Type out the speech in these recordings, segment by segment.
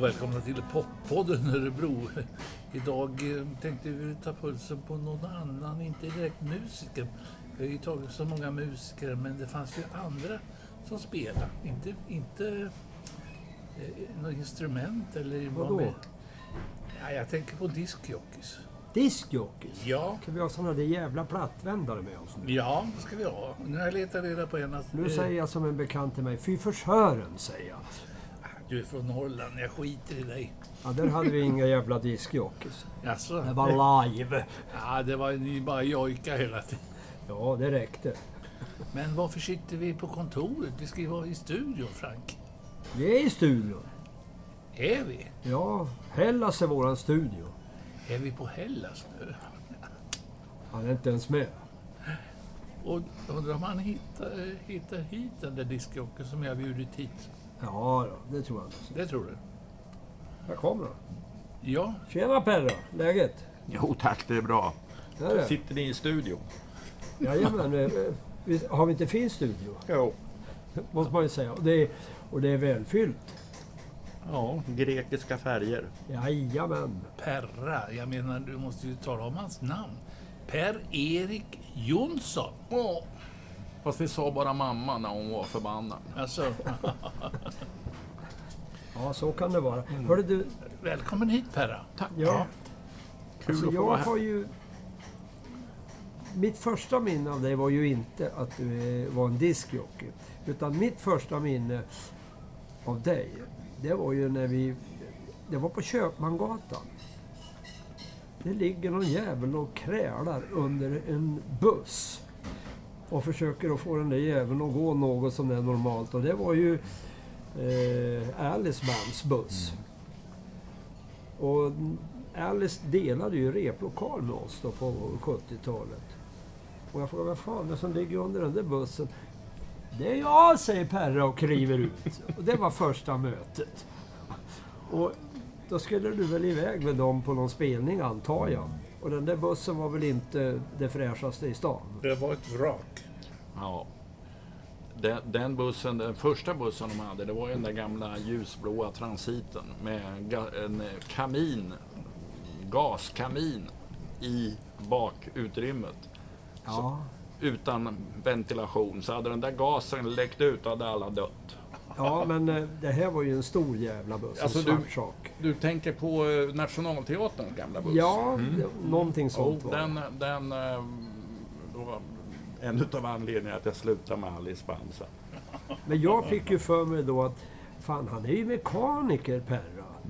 Ja, välkomna till Poppodden Örebro. Idag eh, tänkte vi ta pulsen på någon annan, inte direkt musiker. Vi har ju tagit så många musiker, men det fanns ju andra som spelade. Inte, inte eh, något instrument eller... vad med- Ja, jag tänker på diskjockeys. Diskjockeys? Ja, Ska vi ha såna där jävla plattvändare med oss nu? ja, det ska vi ha. Nu har jag letat reda på en att... Nu eh, säger jag som en bekant till mig, fy försören, säger jag. Du är från Norrland, jag skiter i dig. Ja, där hade vi inga jävla diskjockeys. Jaså? Det var live. Ja, det var ni bara jojka hela tiden. Ja, det räckte. Men varför sitter vi på kontoret? Vi ska ju vara i studion, Frank. Vi är i studion. Är vi? Ja, Hellas är våran studio. Är vi på Hellas nu? Han är inte ens med. Och undrar om han hittar, hittar hit den där diskjockeyn som jag bjudit hit. Ja, då, det tror jag. Det tror du? Här kommer han. Ja, Tjena Perra, läget? Jo tack, det är bra. Är det. Sitter ni i studion? Jajamän, vi- har vi inte fin studio? Jo. Måste man ju säga. Och det är, och det är välfyllt. Ja, grekiska färger. Jajamän. Perra. Jag menar, du måste ju tala om hans namn. Per-Erik Jonsson. Ja. Fast det sa bara mamma när hon var förbannad. Alltså, Ja, så kan det vara. Hörde du, välkommen hit Perra. Tack. ja, Kul alltså att få jag vara här. har ju... Mitt första minne av dig var ju inte att du var en diskjockey. Utan mitt första minne av dig, det var ju när vi... Det var på Köpmangatan. Det ligger någon jävel och krälar under en buss. Och försöker att få den där jäveln att gå något som är normalt. Och det var ju eh, Alice Bands buss. Och Alice delade ju replokal med oss då på 70-talet. Och jag frågade, vad fan det som ligger under den där bussen? Det är jag, säger Perra och kliver ut. Och det var första mötet. Och då skulle du väl iväg med dem på någon spelning antar jag. Och den där bussen var väl inte det fräschaste i stan? Det var ett vrak. Ja. Den, den bussen, den första bussen de hade, det var ju den där gamla ljusblåa transiten med en kamin, gaskamin i bakutrymmet. Ja. Utan ventilation. Så hade den där gasen läckt ut hade alla dött. Ja, men eh, det här var ju en stor jävla buss. Alltså, en du- svart sak. Du tänker på eh, Nationalteaterns gamla buss? Ja, det, någonting sånt Och var den, den, eh, då var en utav anledningarna att jag slutade med Alice sen. Men jag fick ju för mig då att fan, han är ju mekaniker Perra.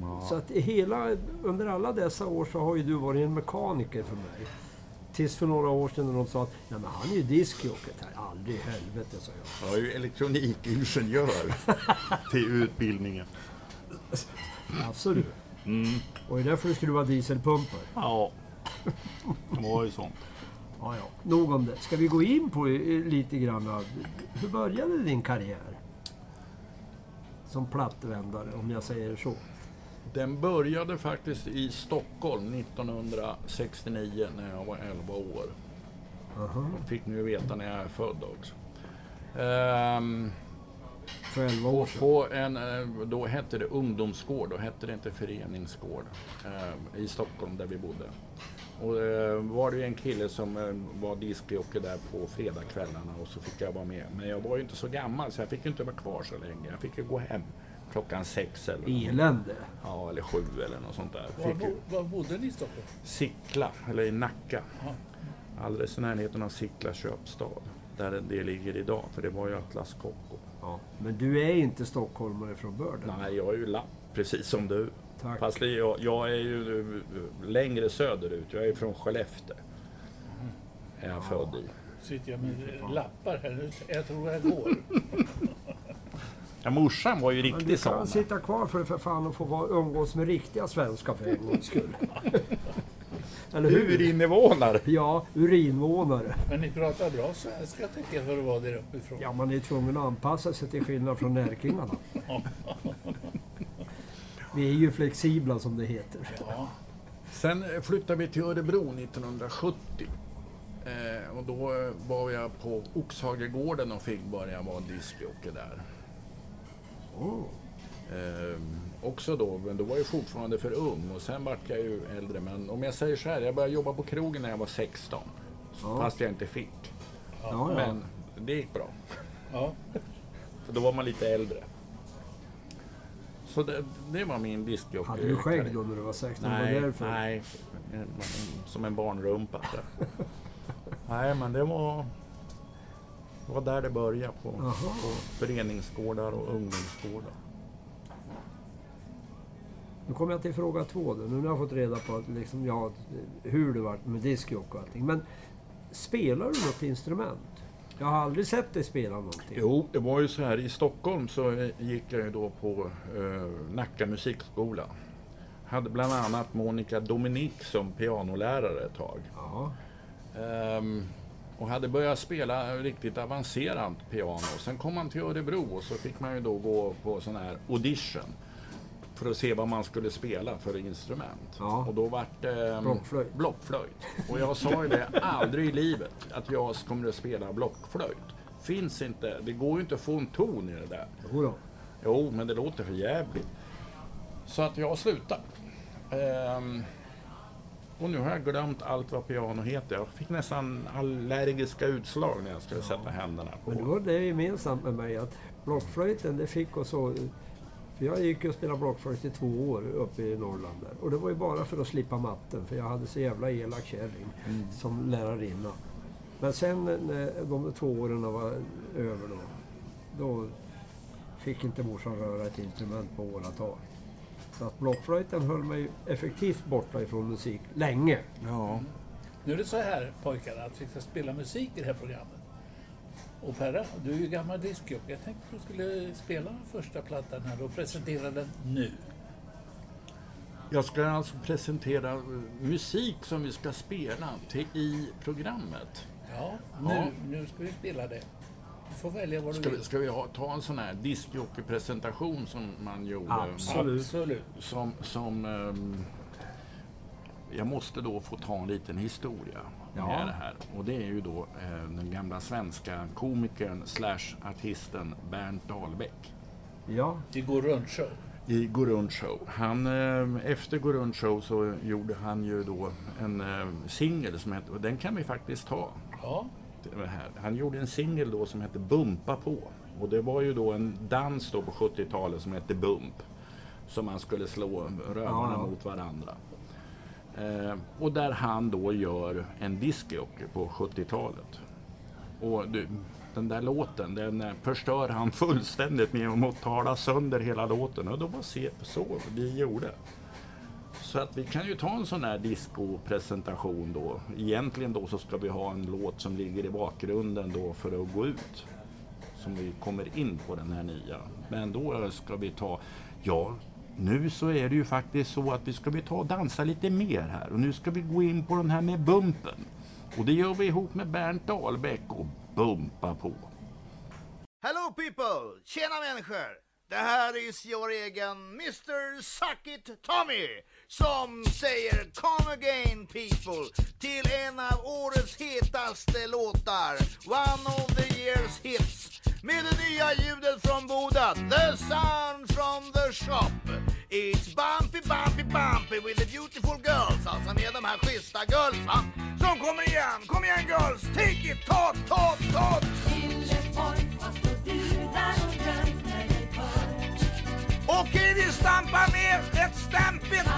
Ja. Så att i hela, under alla dessa år så har ju du varit en mekaniker för mig. Tills för några år sedan när de sa att Nej, men han är ju diskjockey. Aldrig i helvete, sa jag. Jag är ju elektronikingenjör till utbildningen. Alltså du. Mm. Och det är därför du skulle vara dieselpumpar. Ja, det var ju så. Ja, ja. Nog om det. Ska vi gå in på eh, lite grann av, hur började din karriär? Som plattvändare, om jag säger så. Den började faktiskt i Stockholm 1969 när jag var 11 år. Aha. Fick ni ju veta när jag är född också. Ehm, För 11 år sedan. på en, eh, då hette det ungdomsgård, då hette det inte föreningsgård. eh, I Stockholm där vi bodde. Och eh, var det ju en kille som eh, var diskjockey där på fredagskvällarna och så fick jag vara med. Men jag var ju inte så gammal så jag fick ju inte vara kvar så länge. Jag fick ju gå hem klockan sex eller, något. Elände. ja, eller sju eller något sånt där. Var, bo, var bodde ni i Stockholm? Sickla, eller i Nacka. Ja. Alldeles i närheten av Sickla köpstad. Där det ligger idag, för det var ju Atlas Copco. Ja. Men du är inte stockholmare från början? Nej, jag är ju lapp, precis som du. Tack. Fast jag, jag är ju eh, längre söderut. Jag är från Skellefteå. Är jag född i. Sitter jag med lappar här nu? Jag tror jag går. Ja, morsan var ju Men du riktig kan sån. sitta kvar för för fan och få vara, umgås med riktiga svenskar för en gångs skull. Eller hur? Urinvånare. Ja, urinvånare. Men ni pratar bra svenska tycker jag för att vara där uppifrån. Ja, man är tvungen att anpassa sig till skillnad från närkingarna. Vi är ju flexibla som det heter. Ja. Sen eh, flyttade vi till Örebro 1970. Eh, och då eh, var jag på Oxhagegården och fick börja vara diskjockey där. Oh. Eh, också då, men då var jag fortfarande för ung och sen vart jag ju äldre. Men om jag säger så här, jag började jobba på krogen när jag var 16. Ja. Fast jag inte fick. Ja. Men det gick bra. Ja. För då var man lite äldre. Så det, det var min diskjockey. Hade du skägg då när du var 16? Var det Nej, därför? nej. Som en barnrumpa. nej, men det var... Det var där det började. På, på föreningsgårdar och ungdomsgårdar. Nu kommer jag till fråga två då. Nu har jag fått reda på att liksom, ja, hur det vart med discjockey och allting. Men spelar du något instrument? Jag har aldrig sett dig spela någonting. Jo, det var ju så här i Stockholm så gick jag ju då på eh, Nacka musikskola. Hade bland annat Monica Dominik som pianolärare ett tag. Ja. Ehm, och hade börjat spela riktigt avancerat piano. Sen kom man till Örebro och så fick man ju då gå på sån här audition. För att se vad man skulle spela för instrument. Ja. Och då vart det ehm, Blockflöjt. blockflöjt. Och jag sa ju det, aldrig i livet att jag kommer att spela blockflöjt. Finns inte, det går ju inte att få en ton i det där. Jodå. Jo, men det låter för jävligt. Så att jag slutade. Ehm, och nu har jag glömt allt vad piano heter. Jag fick nästan allergiska utslag när jag skulle sätta händerna på. Men det var det gemensamt med mig att blockflöjten det fick oss så... Jag gick och spelade blockflöjt i två år uppe i Norrland där. Och det var ju bara för att slippa matten för jag hade så jävla elak kärring som lärarinna. Men sen när de två åren var över då, då fick inte morsan röra ett instrument på åratal. Så att blockflöjten höll mig effektivt borta ifrån musik länge. Ja. Nu är det så här pojkar att vi ska spela musik i det här programmet. Och Perra, du är ju gammal discjockey. Jag tänkte att du skulle spela den första plattan här och presentera den nu. Jag ska alltså presentera musik som vi ska spela till, i programmet. Ja, nu, Ja. nu ska vi spela det. Får välja vad du Ska vi, vill. ska vi ha, ta en sån här discjockey-presentation som man gjorde? Absolut. Absolut. Som, som ehm, jag måste då få ta en liten historia Ja. med det här. Och det är ju då eh, den gamla svenska komikern slash artisten Bernt Dahlbäck. Ja, Det går runt show. I Gå runt show. Han, eh, efter Gå runt show så gjorde han ju då en eh, singel som hette, och den kan vi faktiskt ta. Ja. Han gjorde en singel då som hette Bumpa på. Och det var ju då en dans då på 70-talet som hette Bump. Som man skulle slå rövarna Ja. mot varandra. Eh, och där han då gör en discjockey på 70-talet. Och du, den där låten, den eh, förstör han fullständigt med att tala sönder hela låten. Och det var så vi gjorde. Så att vi kan ju ta en sån här disco-presentation då. Egentligen då så ska vi ha en låt som ligger i bakgrunden då för att gå ut. Som vi kommer in på den här nya. Men då ska vi ta, ja nu så är det ju faktiskt så att vi ska vi ta och dansa lite mer här. Och nu ska vi gå in på den här med bumpen. Och det gör vi ihop med Bernt Dahlbäck och Bumpa på. Hello people! Tjena människor! Det här är vår egen Mr Suck It Tommy som säger Come again people till en av årets hetaste låtar. One of the years hits. Med det nya ljudet från Boda. The sound from the shop. It's bumpy, bumpy, bumpy with the beautiful girls. Alltså med de här schyssta girls va? Som kommer igen. Kom igen girls! Take it! Ta, ta, ta! Okej, vi stampar med ett stampigt.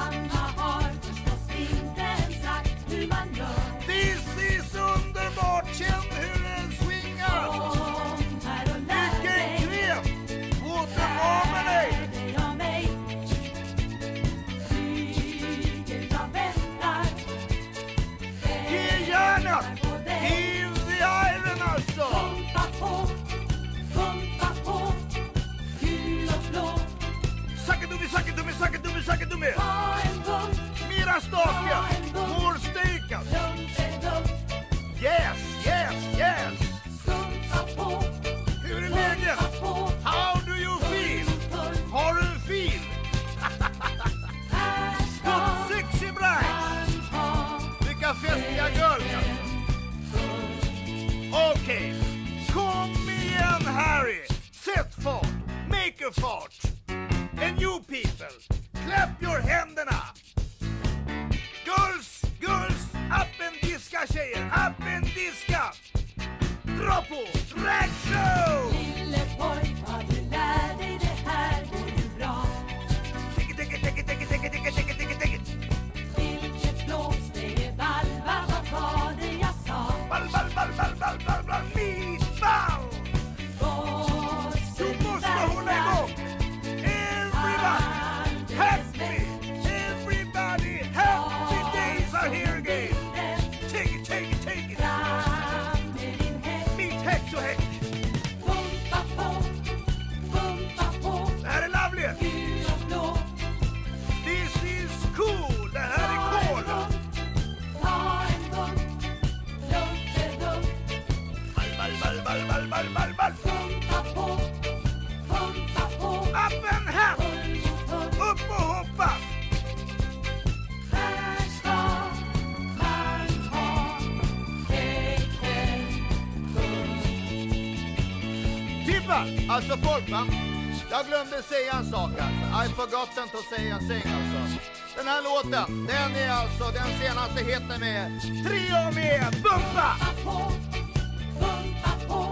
This is underbart. Känn hur den swingar. Vilken sackadummi, sackadummi, sackadummi! Mera stake! More steak alltså! Yes, yes, yes! Hur är läget? How do you feel? Har du en fil? Good sexy brides! Vilka festliga girls! Okej, kom igen Harry! Sätt fart! Make a fart! And you Släpp your händerna! Girls, girls, upp en diska tjejer, upp en diska! Dra på! Drag show! Alltså folk va? Jag glömde säga en sak alltså. I forgotten to say a thing alltså. Den här låten, den är alltså den senaste heten med Trio med Bumpa! på, pumpa på.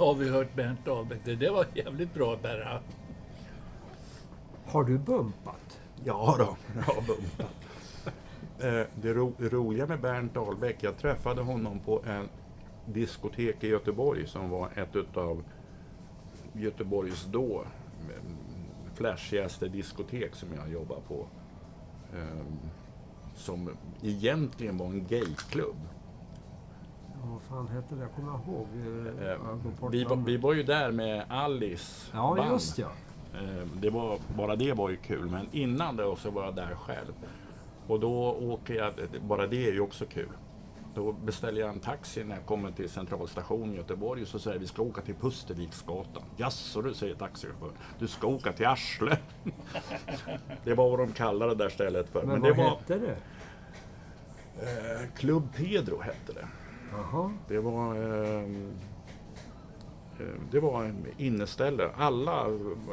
Har vi hört Bernt Dahlbeck. Det där var jävligt bra Berra. Har du bumpat? Ja då, jag har bumpat. Eh, Det ro, roliga med Bernt Dahlbeck, jag träffade honom på en diskotek i Göteborg som var ett utav Göteborgs då mm, flashigaste diskotek som jag jobbade på. Ehm, Som egentligen var en gayklubb. Vad fan hette det? Jag kommer ihåg. eh, Eh, jag går bort Vi, vi var ju där med Alice Ja, band. just ja. Eh, Det var, bara det var ju kul, men innan det så var jag där själv. Och då åker jag, bara det är ju också kul. Då beställer jag en taxi när jag kommer till centralstation i Göteborg och så säger vi ska åka till Pusterviksgatan. Jaså du, säger taxichauffören. Du ska åka till Arsle. det var vad de kallade det där stället för. Men, det vad var hette det? eh, Club Pedro hette det. Det var, eh, det var en inneställe. Alla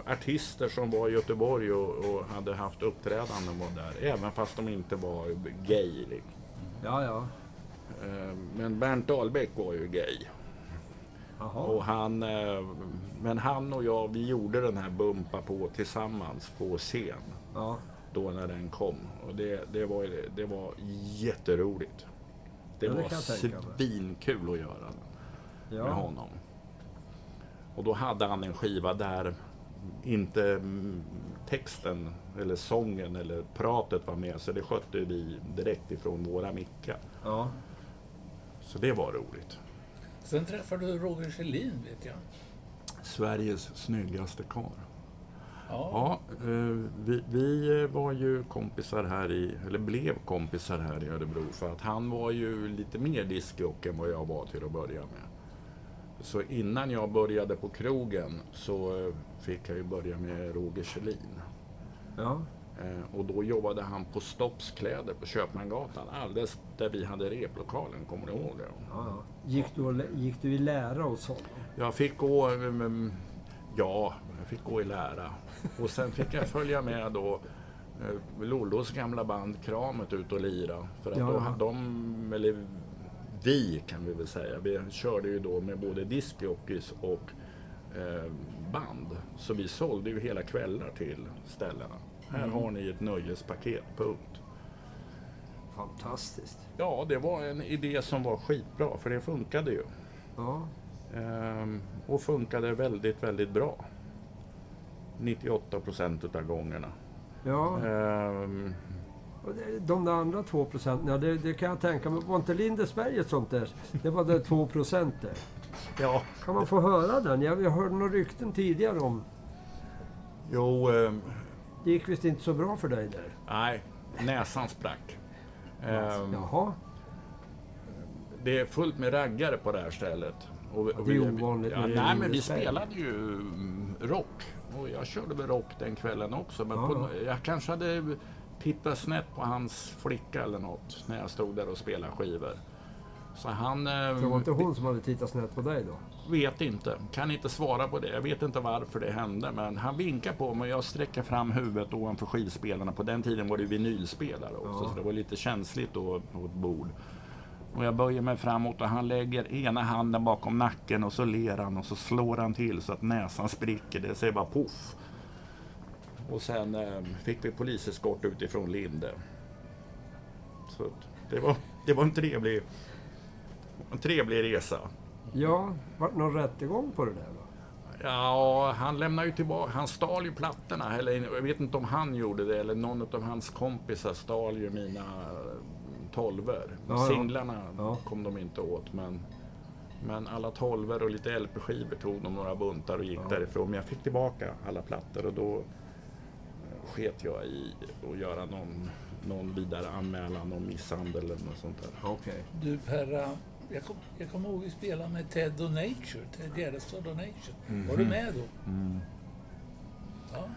artister som var i Göteborg och, och hade haft uppträdanden var där. Även fast de inte var gay. liksom. Ja, ja. Eh, Men Bernt Dahlbeck var ju gay. Och han, eh, men han och jag, vi gjorde den här Bumpa på tillsammans på scen. Ja. Då när den kom. Och det, det, var, det var jätteroligt. Det Ja, det var svinkul att göra med ja. honom. Och då hade han en skiva där inte texten eller sången eller pratet var med. Så det skötte vi direkt ifrån våra mickar. ja. Så det var roligt. Sen träffade du Roger Kjellin vet jag. Sveriges snyggaste karl. Ja. Ja, eh, vi, vi var ju kompisar här i, eller blev kompisar här i Örebro för att han var ju lite mer diskjock än vad jag var till att börja med. Så innan jag började på krogen så eh, fick jag ju börja med Roger Kjellin. ja. Eh, Och då jobbade han på Stopps kläder på Köpmangatan, alldeles där vi hade replokalen, kommer du ihåg det? ja, ja. Gick, du gick du i lära hos honom? Jag fick gå, ja, jag fick gå i lära. Och sen fick jag följa med då eh, Lollos gamla band Kramet ut och lira. För att Ja, då ja. hade de, eller vi kan vi väl säga, vi körde ju då med både discjockeys och eh, band. Så vi sålde ju hela kvällar till ställena. Här har ni ett nöjespaket, punkt. Fantastiskt. Ja, det var en idé som var skitbra, för det funkade ju. Ja. Ehm, och funkade väldigt, väldigt bra. 98 procent utav gångerna. ja. Och det- De där andra två procenten, ja, det, det kan jag tänka mig. Var inte Lindesberg ett sånt där? Det var det två procent där. ja, Kan man få höra den? Jag, jag hörde några rykten tidigare om... jo, ehm, Det gick visst inte så bra för dig där. nej, näsan sprack. Ehm, Jaha. Det är fullt med raggare på det här stället. Och, Ja, det är ovanligt Ja, med nej, men vi spelade ju rock. Och jag körde väl rock den kvällen också. Men Ja, på, jag kanske hade tittat snett på hans flicka eller något när jag stod där och spelade skivor. Så han... Så det var inte hon som hade tittat snett på dig då? Vet inte. Kan inte svara på det. Jag vet inte varför det hände. Men han vinkar på mig och jag sträcker fram huvudet ovanför skivspelarna. På den tiden var det vinylspelare också. Ja. Så det var lite känsligt då på ett bord. Och jag böjer mig framåt och han lägger ena handen bakom nacken och så ler han och så slår han till så att näsan spricker. Det säger bara poff. Och sen eh, fick vi poliseskort utifrån Linde. Så det var, det var en trevlig, en trevlig resa. Ja, vart någon rättegång på det där då? Ja, han lämnar ju tillbaka, han stal ju plattorna. Eller jag vet inte om han gjorde det eller någon av hans kompisar stal ju mina tolver. Ja. Singlarna Ja. kom de inte åt men, men alla tolver och lite LP-skivor tog de några buntar och gick Ja. därifrån. Men jag fick tillbaka alla plattor och då eh, sket jag i att göra någon, någon vidare anmälan om misshandel eller något sånt där. Okej. Du Per, jag kommer jag kommer ihåg vi spelade med Ted och Nature, Ted Gärdestad och Nature. Var du med då? Ja.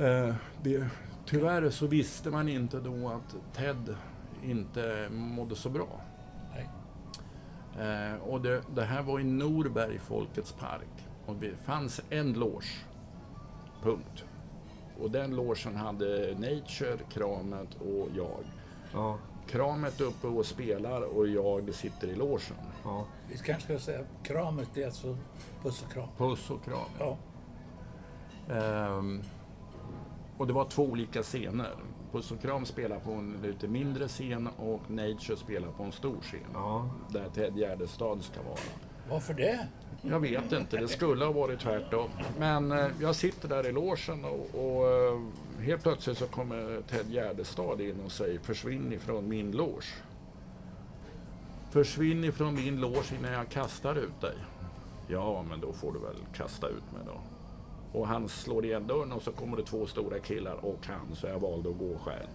Eh, det, tyvärr så visste man inte då att Ted inte mådde så bra. Nej. Eh, och det, det här var i Norberg Folkets park. Och det fanns en loge. Punkt. Och den logen hade Nature, Kramet och jag. Ja, Kramet uppe och spelar och jag sitter i logen. ja. Vi kanske ska säga kramet, det är alltså puss och kram. Puss och kram. Ja. Ehm, och det var två olika scener. Puss och Kram spelar på en lite mindre scen och Nature spelar på en stor scen. ja. Där Ted Gärdestad ska vara. Varför det? Jag vet inte, det skulle ha varit tvärtom. Men eh, jag sitter där i logen och, och eh, helt plötsligt så kommer Ted Gärdestad in och säger försvinn ifrån min loge. Försvinn ifrån min loge innan jag kastar ut dig. Ja, men då får du väl kasta ut mig då. Och han slår igen dörren och så kommer det två stora killar och han, så jag valde att gå själv.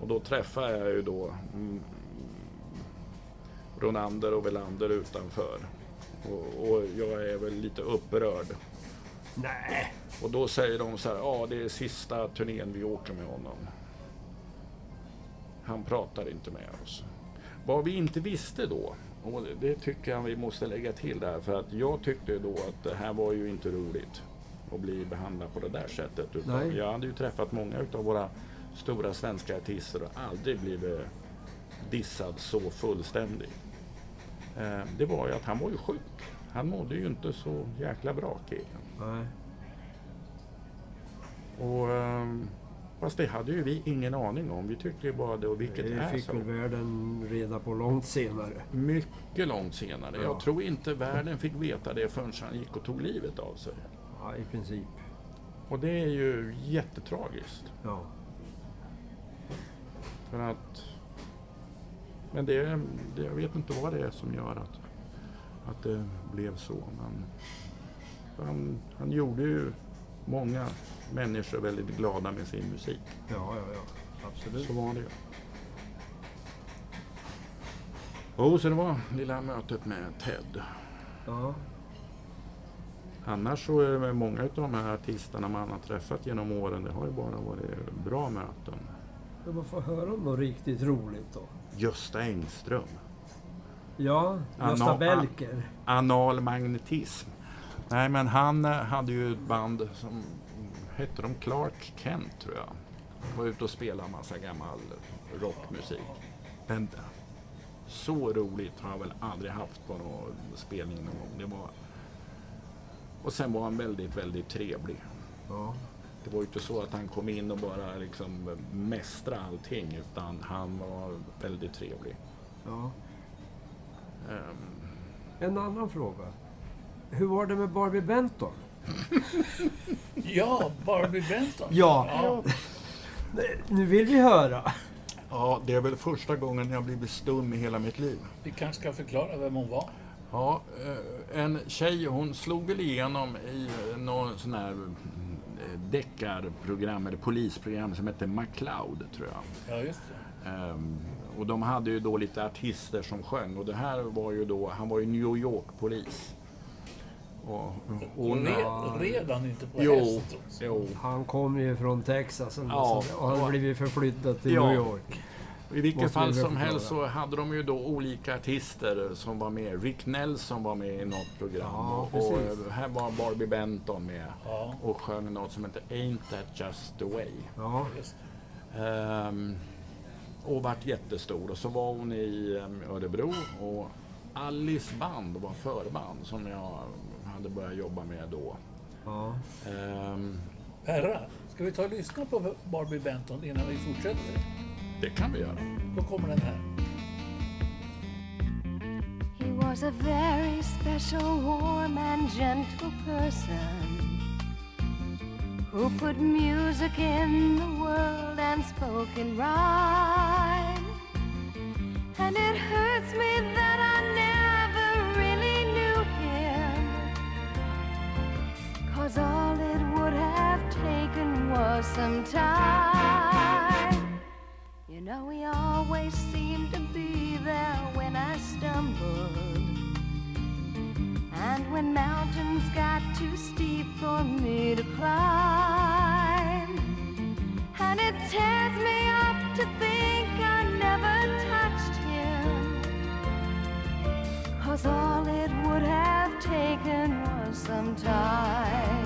Och då träffar jag ju då mm, Ronander och Velander utanför. Och, och jag är väl lite upprörd. Nej. Och då säger de så här, ja det är sista turnén vi åker med honom. Han pratar inte med oss. Vad vi inte visste då, och det- det tycker jag vi måste lägga till där, för att jag tyckte då att det här var ju inte roligt att bli behandlad på det där sättet. Utan jag hade ju träffat många av våra stora svenska artister och aldrig blivit dissad så fullständigt. Eh, Det var ju att han var ju sjuk. Han mådde ju inte så jäkla bra killen. Och, ehm, fast det hade ju vi ingen aning om. Vi tyckte ju bara det, och vilket Det är fick så. väl världen reda på långt senare. Mycket långt senare. Ja. Jag tror inte världen fick veta det förrän han gick och tog livet av sig. Ja, i princip. Och det är ju jättetragiskt. Ja. För att... Men det, det, jag vet inte vad det är som gör att, att det blev så. Men han, han gjorde ju många människor väldigt glada med sin musik. Ja, ja, ja. Absolut. Så var det ju. Jo, så det var lilla mötet med Ted. Ja. Annars så är det många av de här artisterna man har träffat genom åren, det har ju bara varit bra möten. Men man får höra om något riktigt roligt då. Gösta Engström, Ja, Gösta Belker. anal magnetism. Nej, men han eh, hade ju ett band som hette de Clark Kent tror jag. Var ute och spelade en massa gammal rockmusik. Men så roligt har jag väl aldrig haft på någon spelning någon gång. Det var... Och sen var han väldigt, väldigt trevlig. Ja. Det var ju inte så att han kom in och bara liksom mästra allting utan han var väldigt trevlig. Ja. Ehm, En annan fråga. Hur var det med Barbie Benton? Ja, Barbie Benton. Ja. ja. Nu vill vi höra. Ja, det är väl första gången jag blivit stum i hela mitt liv. Vi kanske ska förklara vem hon var. Ja, eh, en tjej, hon slog väl igenom i någon sån här eh, deckarprogram eller polisprogram som hette MacLeod, tror jag. Ja, just det. Ehm, och de hade ju då lite artister som sjöng och det här var ju då, han var ju New York-polis. Och, Och hon, red, red han inte på jo, häst? också? jo. Han kom ju från Texas och, Ja. och hade blivit förflyttad till Ja. New York. I vilket fall som helst så hade de ju då olika artister som var med. Rick Nelson var med i något program Ja, och, och precis. här var Barbie Benton med Ja, och sjöng något som heter Ain't That Just The Way. Ja. Ehm, och vart jättestor. Och så var hon i um, Örebro och Alice band var förband som jag hade börjat jobba med då. ja. Ehm, Perra, ska vi ta och lyssna på Barbie Benton innan vi fortsätter? Det kan vi göra. Då kommer den här. He was a very special, warm, and gentle person who put music in the world and spoke in rhyme. And it hurts me that I never really knew him. Cause all it would have taken was some time. You know, he always seemed to be there when I stumbled. And when mountains got too steep for me to climb. And it tears me up to think I never touched him. Cause all it would have taken was some time.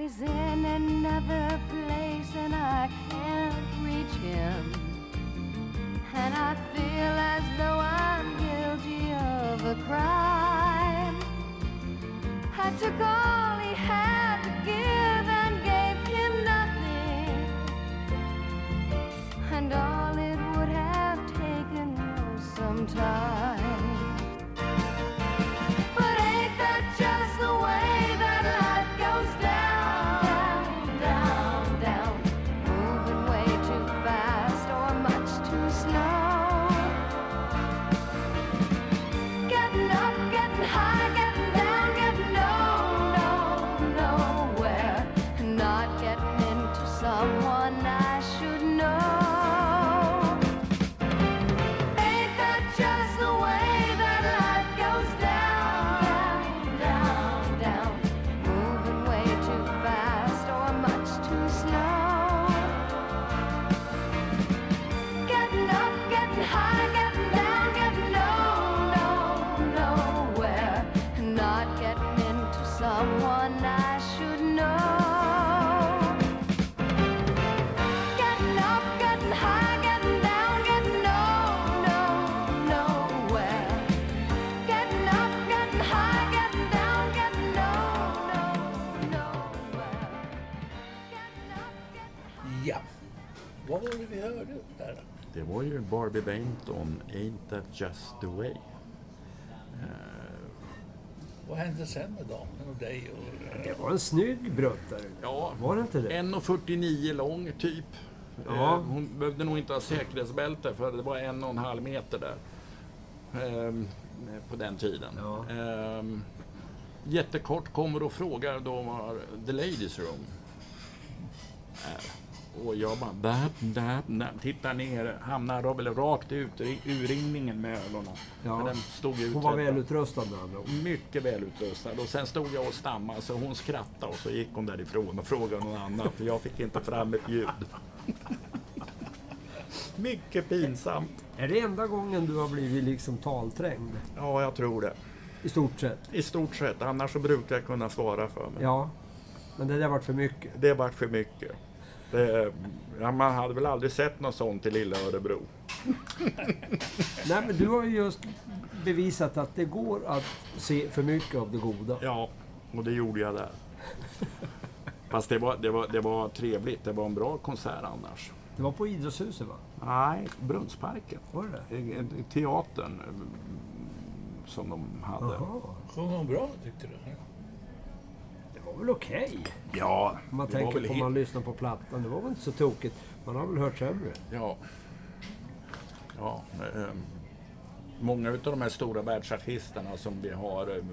He's in another place and I can't reach him. And I feel as though I'm guilty of a crime. I took all he had to give and gave him nothing. And all it would have taken was some time. Barbie Benton, Ain't That Just The Way. Vad hände sen med damen och dig? Och, Det var en snygg bruttare. Ja, Var det inte det? 1,49 lång typ. Ja. Eh, Hon behövde nog inte ha säkerhetsbälte för det var en och en halv meter där. Ehm, på den tiden. Ja. Ehm, jättekort kommer och frågar då var the ladies room är. Och jag bara dap, dap, dap, tittar ner, hamnar väl rakt ut i urringningen med ögonen. Ja. För den stod ut. Hon var välutrustad med andra ord. Mycket välutrustad. Och sen stod jag och stammade så hon skrattade och så gick hon därifrån och frågade någon annan för jag fick inte fram ett ljud. Mycket pinsamt. Är det enda gången du har blivit liksom talträngd? Ja, jag tror det. I stort sett? I stort sett. Annars så brukar jag kunna svara för mig. Ja. Men det där vart för mycket. Det vart för mycket. Det, ja, man hade väl aldrig sett något sånt i lilla Örebro. Nej men du har ju just bevisat att det går att se för mycket av det goda. Ja, och det gjorde jag där. Fast det var, det, var, det var trevligt. Det var en bra konsert annars. Det var på Idrottshuset va? Nej, Brunnsparken. Var det det? Teatern mm, som de hade. Sjöng hon bra tyckte du? Väl okej? Ja, Om man tänker på om man lyssnar på plattan. Det var väl inte så tokigt. Man har väl hört sämre. Ja. ja eh, många av de här stora världsartisterna som vi har eh,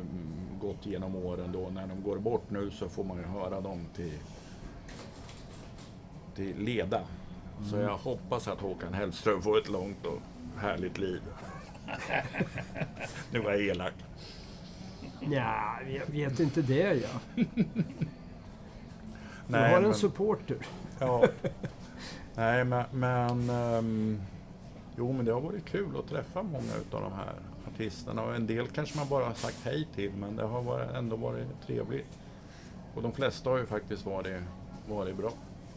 gått genom åren då, när de går bort nu så får man ju höra dem till, till leda. Så jag hoppas att Håkan Hellström får ett långt och härligt liv. nu var jag elak. Ja, jag vet inte det ja. Du Nej, har en men- supporter. Ja. Nej, men... men ehm, jo, men det har varit kul att träffa många av de här artisterna. Och en del kanske man bara har sagt hej till, men det har varit, ändå varit trevligt. Och de flesta har ju faktiskt varit, varit bra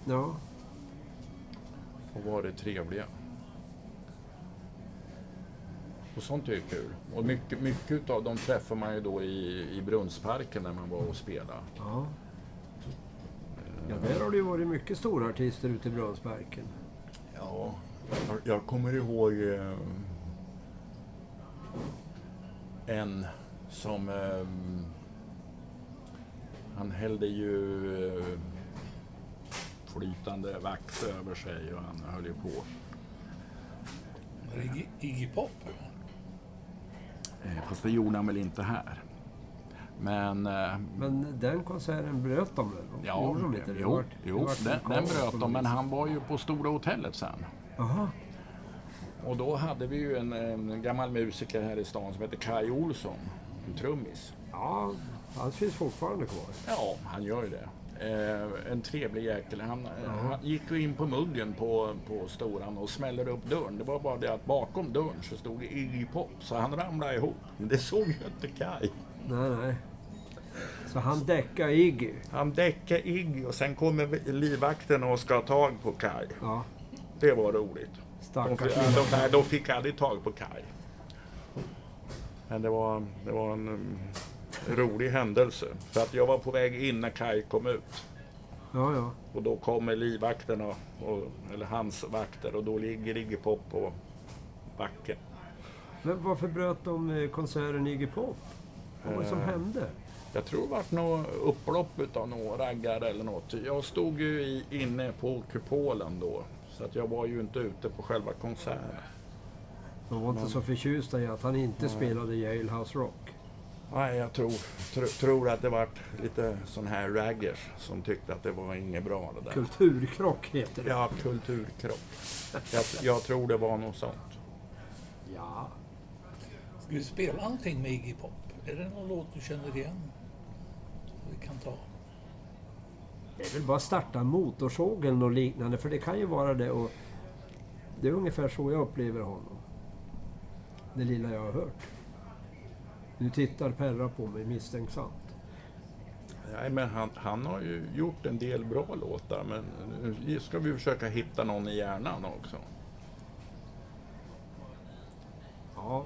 Ja. och varit trevliga. Och sånt är ju kul. Och mycket, mycket av dem träffar man ju då i, i Brunnsparken när man var och spelade. ja. Ja, där har det ju varit mycket stora artister ute i Brunnsparken. Ja, jag, jag kommer ihåg eh, en som... Eh, han hällde ju eh, flytande vax över sig och han höll ju på. Var det Iggy, Iggy Pop? Eh, fast det gjorde han väl inte här. Men... Eh, Men den konserten bröt de väl? ja, Gjorde de inte det? Det jo, det jo vart den, den bröt de, men han var ju på Stora Hotellet sen. Jaha. Och då hade vi ju en, en gammal musiker här i stan som heter Kai Olsson, en trummis. Ja, han finns fortfarande kvar. Ja, han gör ju det. Eh, en trevlig jäkel. Han, eh, han gick ju in på muggen på, på Storan och smäller upp dörren. Det var bara det att bakom dörren så stod Iggy Pop, så han ramlade ihop. Men det såg ju inte Kai. Nej, nej. Så han däckar Iggy. Han däckade Iggy och sen kommer livvakten och ska ha tag på Kai. Ja, Det var roligt. De stackars de, nej, de fick aldrig tag på Kai. Men det var, det var en um, rolig händelse. För att jag var på väg in när Kai kom ut. Ja, ja. Och då kommer livvakterna, och, eller hans vakter, och då ligger Iggy Pop på backen. Men varför bröt de eh, konserten Iggy Pop? Vad var det som Eh. hände? Jag tror det vart något upplopp utav några raggare eller något. Jag stod ju i, inne på kupolen då. Så att jag var ju inte ute på själva konserten. De var inte så förtjusta i att han inte spelade Jailhouse Rock. Nej, jag tror, tro, tror att det vart lite sån här raggers som tyckte att det var inget bra det där. Kulturkrock heter det. Ja, kulturkrock. Jag, jag tror det var något sånt. Ja. Ska vi spela någonting med Iggy Pop? Är det någon låt du känner igen? Vi kan ta. Det är väl bara att starta en motorsåg och liknande, för det kan ju vara det. Och det är ungefär så jag upplever honom. Det lilla jag har hört. Nu tittar Perra på mig misstänksamt. Nej, men han, han har ju gjort en del bra låtar, men nu ska vi försöka hitta någon i hjärnan också. Ja,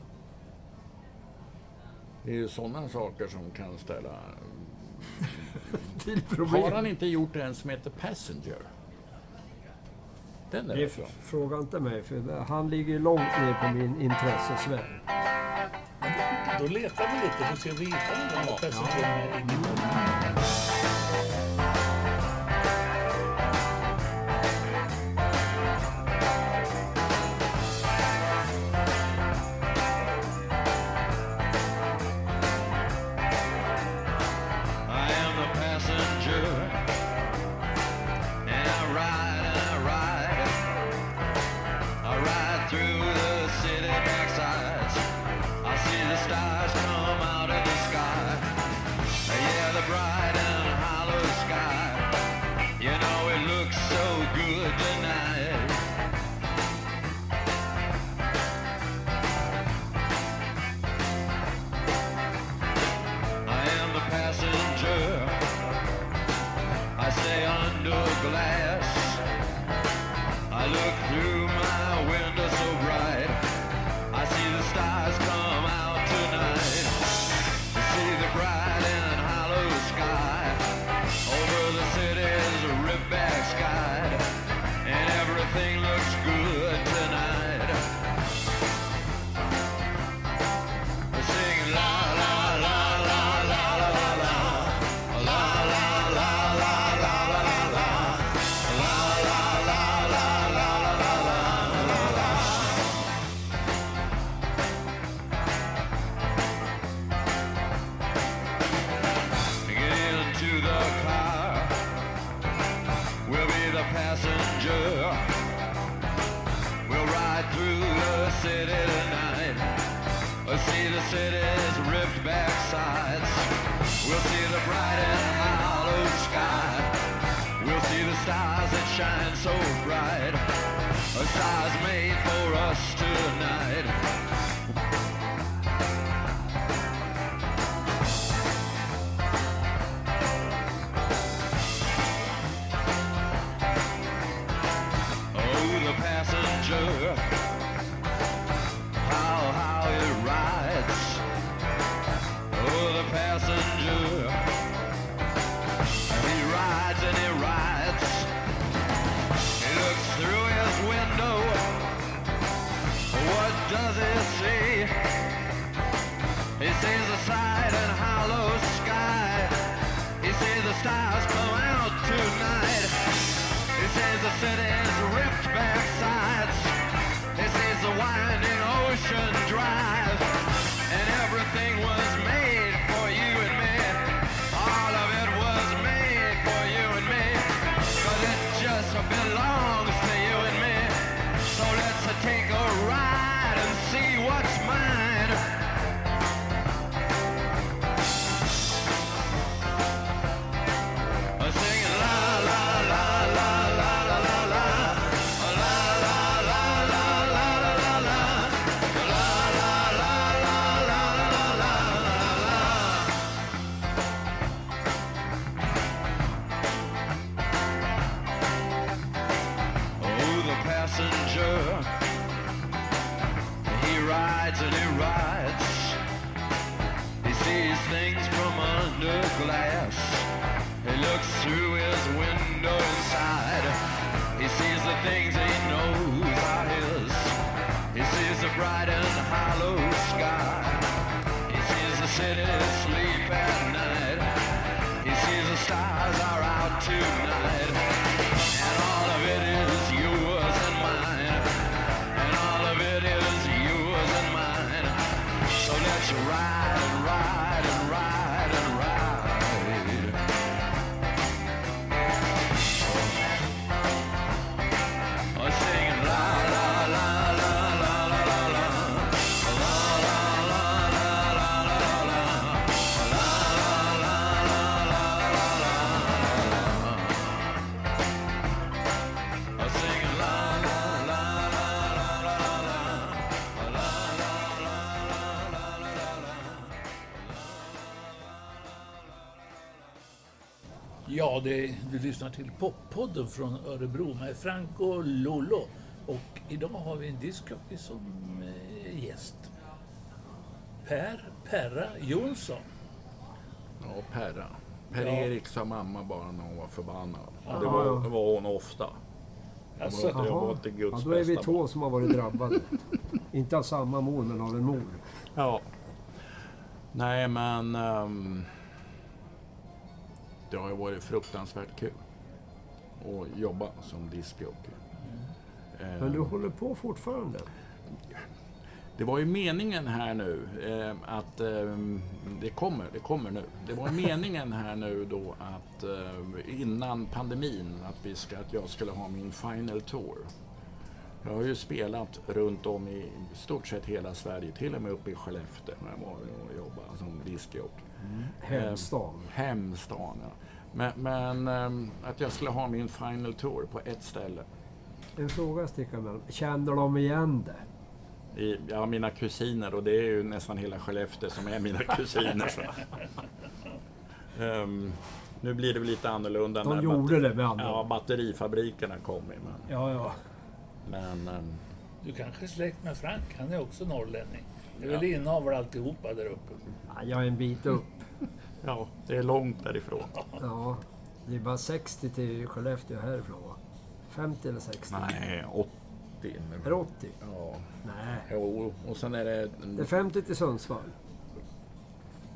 Det är ju sådana saker som kan ställa... till Har problem. han inte gjort en som heter Passenger? Den är Det bra. fråga inte mig, för han ligger långt ner på min intressesfär. Då letar vi lite för att se om vi hittar den där presentationen see the city's ripped back sides. We'll see the bright and hollow sky. We'll see the stars that shine so bright. A stars made for us tonight. Stars come out tonight. He the city's ripped back sides. He sees the winding ocean drive. Sees the bright and hollow sky. He sees the city sleep at night. He sees the stars are out tonight. Det, du lyssnar till Poppodden från Örebro med Frank och Lollo. Och idag har vi en diskjockey som eh, gäst. Per Perra Jonsson. Ja, Perra. Per-Erik sa mamma bara när hon var förbannad. Och det, Ja, var, ja. det var hon ofta. Alltså, Det var inte Ja, Guds då är vi två som har varit drabbade. Inte av samma mor, men av en mor. Ja. Nej, men... ehm, det har ju varit fruktansvärt kul att jobba som diskjockey. Men Ehm, du håller på fortfarande? Det var ju meningen här nu eh, att eh, det kommer, det kommer nu. Det var meningen här nu då att eh, innan pandemin att, vi ska, att jag skulle ha min final tour. Jag har ju spelat runt om i stort sett hela Sverige, till och med uppe i Skellefteå när jag var och jobbade som diskjockey. Hemstan. Hemstan, ja. Men, men eh, att jag skulle ha min final tour på ett ställe. En fråga sticker emellan. Känner de igen det? I, ja, mina kusiner och det är ju nästan hela Skellefteå som är mina kusiner. Så. Ehm, nu blir det väl lite annorlunda De när gjorde det med andra ja, batterifabrikerna kommer. Men, Ja, ja. men ehm, du kanske är släkt med Frank, han är också norrlänning. Det är väl Ja. inavel alltihopa där uppe. Ja, Jag är en bit upp. Ja, det är långt därifrån. Ja. Det är bara 60 till Skellefteå härifrån va? 50 eller 60? Nej, 80. Är det 80? Ja, Nej. jo, och sen är det, Det är 50 till Sundsvall.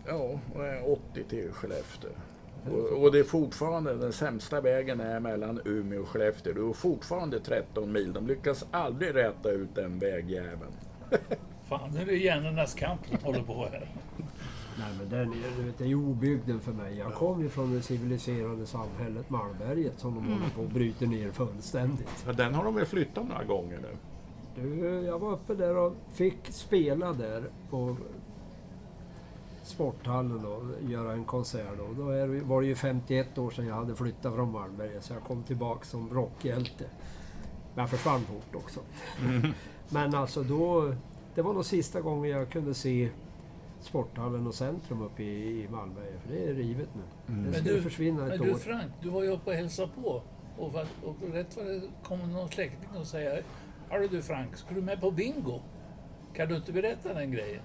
ja, och är 80 till Skellefteå. Och, och det är fortfarande, den sämsta vägen är mellan Umeå och Skellefteå. Det är fortfarande 13 mil. De lyckas aldrig räta ut den vägjäveln. Fan, nu är det hjärnornas kamp som håller på här. Nej men den är, du vet, det är ju obygden för mig. Jag kom ju från det civiliserade samhället Malmberget som de håller på att bryta ner fullständigt. Ja, den har de väl flyttat några gånger nu? Du, jag var uppe där och fick spela där på sporthallen och göra en konsert. Då, då är var det ju 51 år sedan jag hade flyttat från Malmberget så jag kom tillbaka som rockhjälte. Men jag försvann fort också. Men alltså då, det var nog sista gången jag kunde se sporthallen och centrum uppe i, i Malmberget. För det är rivet nu. Det Men skulle du- försvinna ett Men du år. Frank, du var ju uppe och hälsade på. Och, va- och rätt vad det kommer någon släkting och säger Hörru du Frank, ska du med på bingo? Kan du inte berätta den grejen?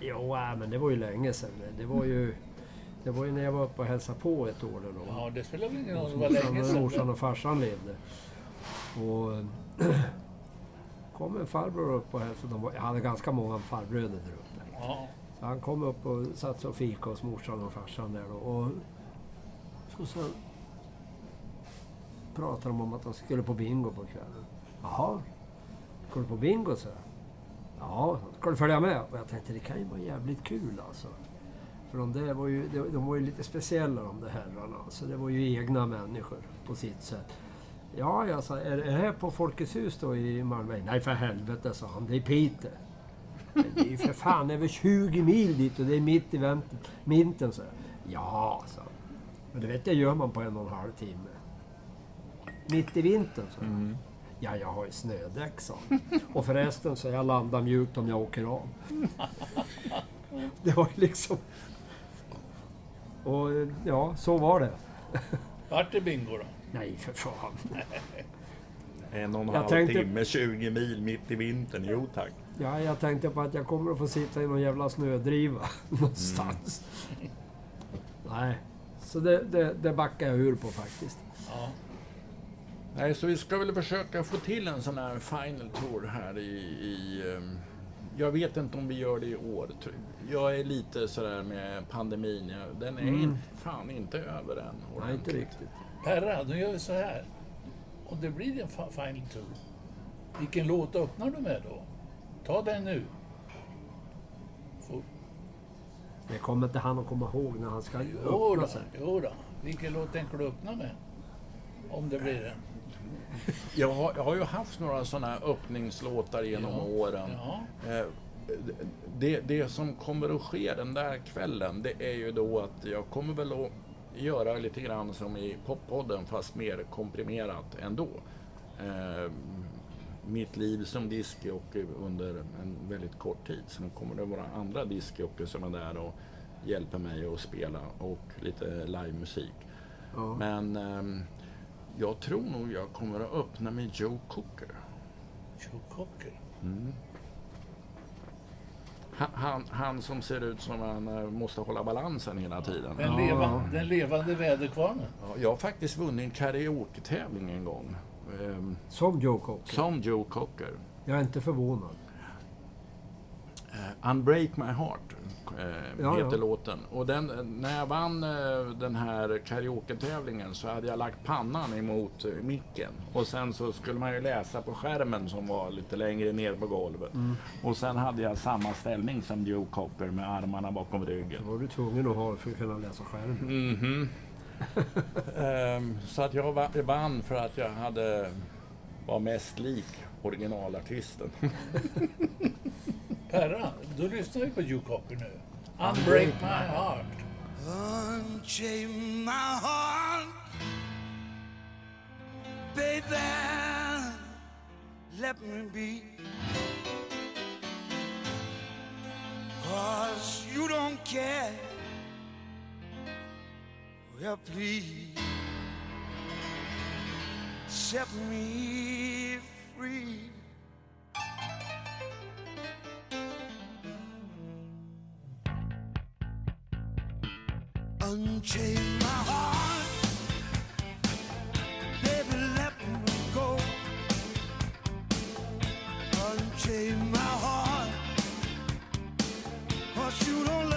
Jo, äh, men det var ju länge sedan. Det var ju, det var ju när jag var uppe och hälsade på ett år. Då. Ja, det spelar väl ingen roll, det var Morsan, länge morsan sedan. och farsan levde. Och kom en farbror upp och hälsade. De var- Jag hade ganska många farbröder där uppe. Ja, Så han kom upp och satt sig och fika hos morsan och farsan där då. Och så, så pratade de om att de skulle på bingo på kvällen. Jaha, ska du på bingo? så? Ja, ska du följa med? Och jag tänkte det kan ju vara jävligt kul alltså. För de där var ju, de, var ju lite speciella de där herrarna. Så det var ju egna människor på sitt sätt. Ja, jag sa, är det här på Folkets hus då i Malmö? Nej för helvete, sa han. Det är Piteå. Men det är ju för fan över 20 mil dit och det är mitt i vintern. Så. Ja, så. Men det vet jag gör man på en och en halv timme. Mitt i vintern, så. Ja, jag har ju snödäck, han. Och förresten så jag landar mjukt om jag åker av. Det var ju liksom... Och ja, så var det. vart det bingo då? Nej, för fan. En och en halv tänkte- timme, 20 mil mitt i vintern. Jo tack. Ja, jag tänkte på att jag kommer att få sitta i någon jävla snödriva någonstans. Nej, så det, det, det backar jag ur på faktiskt. Ja. Nej, så vi ska väl försöka få till en sån här final tour här i... i ehm, jag vet inte om vi gör det i år. Jag är lite sådär med pandemin. Den är inte, fan inte över än. Nej, inte ordentligt. riktigt. Perra, nu gör vi så här. Om det blir en final tour, vilken låt öppnar du med då? Ta den nu. Får- Det kommer inte han att komma ihåg när han ska Jo öppna sig. jo då. Vilken låt tänker du öppna med? Om det blir en. Jag har, jag har ju haft några sådana här öppningslåtar genom Ja, åren. Ja. Eh, Det, det som kommer att ske den där kvällen, det är ju då att jag kommer väl att göra lite grann som i poppodden fast mer komprimerat ändå. Eh, mitt liv som discjockey under en väldigt kort tid. Sen kommer det vara andra discjockeys som är där och hjälper mig att spela och lite livemusik. Ja. Men ehm, jag tror nog jag kommer att öppna med Joe Cooker. Joe Cocker. Han, han, han som ser ut som han eh, måste hålla balansen hela tiden. Den, leva, den levande väderkvarnen. Ja, Jag har faktiskt vunnit en karaoke-tävling en gång. Ehm, Som Joe Cocker. som Joe Cocker. Jag är inte förvånad. Eh, Unbreak My Heart eh, Ja, heter ja. låten. Och den, när jag vann eh, den här karaoke-tävlingen så hade jag lagt pannan emot eh, micken. Och sen så skulle man ju läsa på skärmen som var lite längre ner på golvet. Mm. Och sen hade jag samma ställning som Joe Cocker med armarna bakom ryggen. Det var du tvungen att ha för att kunna läsa skärmen. Mhm. Ehm, så att jag va- vann för att jag hade var mest lik originalartisten. Perra, då lyssnar vi på Cocker nu. Unbreak my heart. Unchain my heart, baby. Let me be. Cause you don't care. Well, please set me free. Unchain my heart, baby, let me go. Unchain my heart, 'cause you don't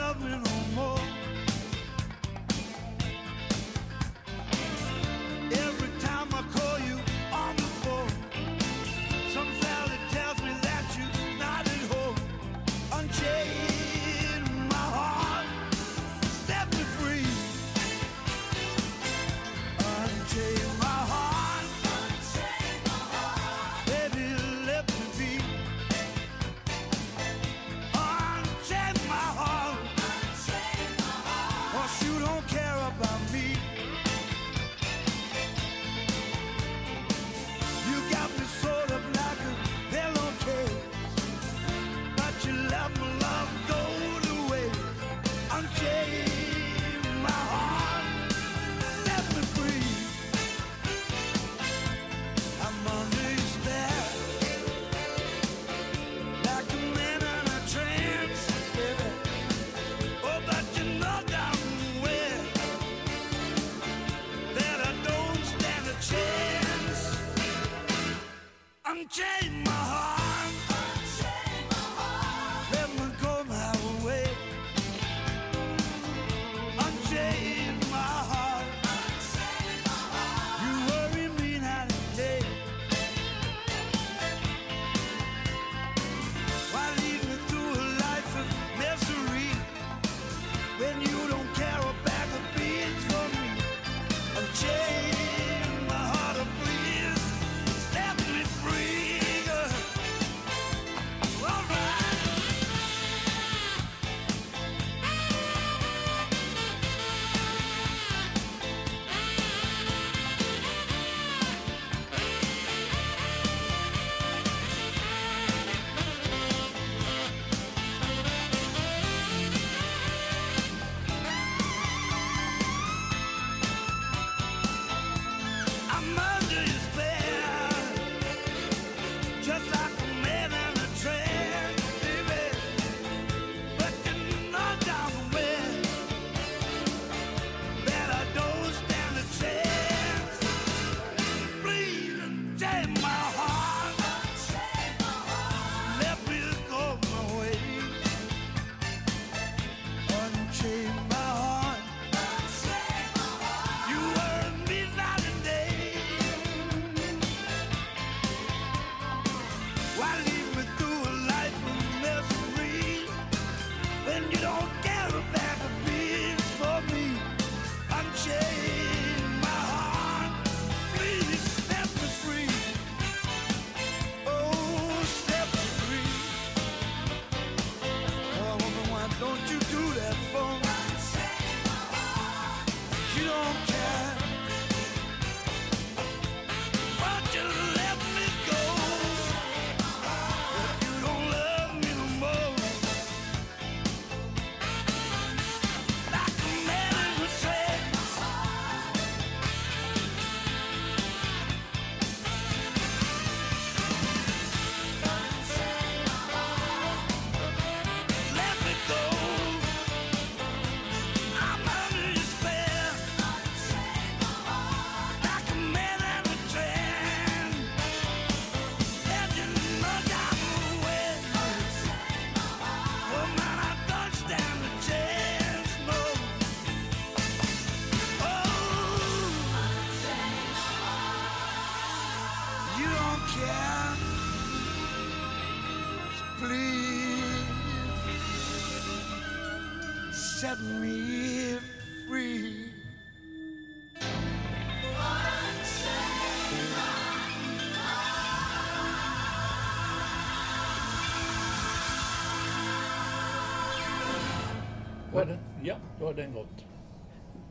Var den? Ja, då har den gått.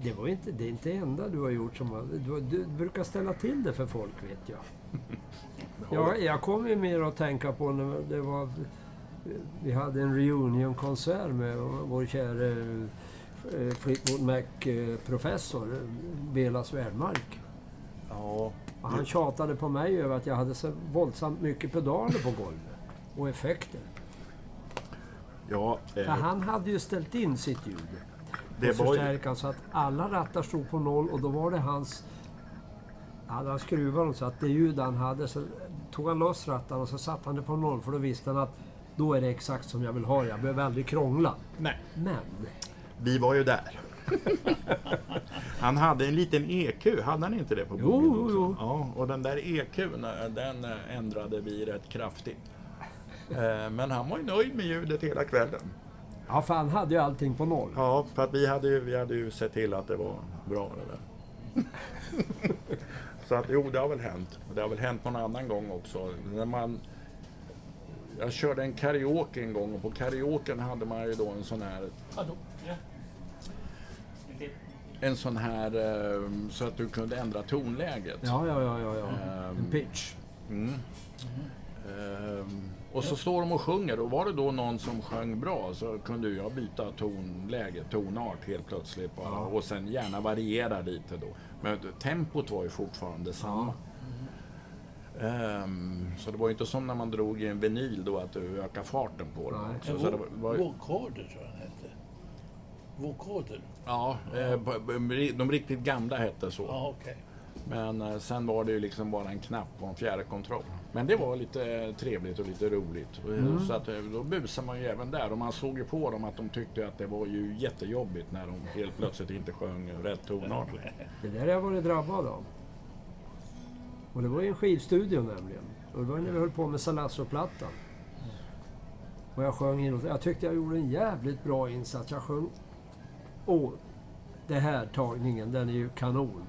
Det, var inte, det är inte det enda du har gjort som... Du, du brukar ställa till det för folk, vet jag. Ja, jag kommer ju mer att tänka på när det var... Vi hade en reunionkonsert med vår käre eh, Fleetwood Mac-professor, Bela Svärdmark. Ja, han tjatade på mig över att jag hade så våldsamt mycket pedaler på golvet. Och effekter. Ja För eh, han hade ju ställt in sitt ljud. det var ju... så att alla rattar stod på noll och då var det hans... Hade han skruvat dem så att det ljud han hade så tog han loss rattarna och så satte han det på noll för då visste han att då är det exakt som jag vill ha. Jag behöver aldrig krångla. Nej, Men vi var ju där. han hade en liten EQ, hade han inte det på Jo, Boogie jo, också? jo. Ja, och den där EQn, eh, den eh, ändrade vi rätt kraftigt. Eh, Men han var ju nöjd med ljudet hela kvällen. ja, för han hade ju allting på noll. Ja, för att vi hade ju, vi hade ju sett till att det var bra det där. Så att jo, det har väl hänt. Det har väl hänt någon annan gång också. När man... Jag körde en karaoke en gång och på karaoken hade man ju då en sån här en sån här eh, så att du kunde ändra tonläget. Ja, ja, ja, ja. ja. Ehm. En pitch. Mm. Ehm, och så står de och sjunger och var det då någon som sjöng bra så kunde jag byta tonläge, tonart helt plötsligt bara. Och sen gärna variera lite då. Men tempot var ju fortfarande samma. Ehm, så det var ju inte som när man drog i en vinyl då att du ökar farten på den. Nej. Så det var, ju- Vocoder tror jag den hette. Vocoder? ja, eh, de riktigt gamla hette så. Ja, okej. Men eh, sen var det ju liksom bara en knapp och en fjärrkontroll. Men det var lite trevligt och lite roligt. Mm. Så att, eh, då busade man ju även där och man såg ju på dem att de tyckte att det var ju jättejobbigt när de helt plötsligt inte sjöng rätt tonart. Det där har jag varit drabbad av. Och det var ju en skivstudio nämligen. Och det var när vi höll på med Salasso-plattan. Och jag sjöng in Jag tyckte jag gjorde en jävligt bra insats. Jag sjöng... Åh, det här tagningen, den är ju kanon.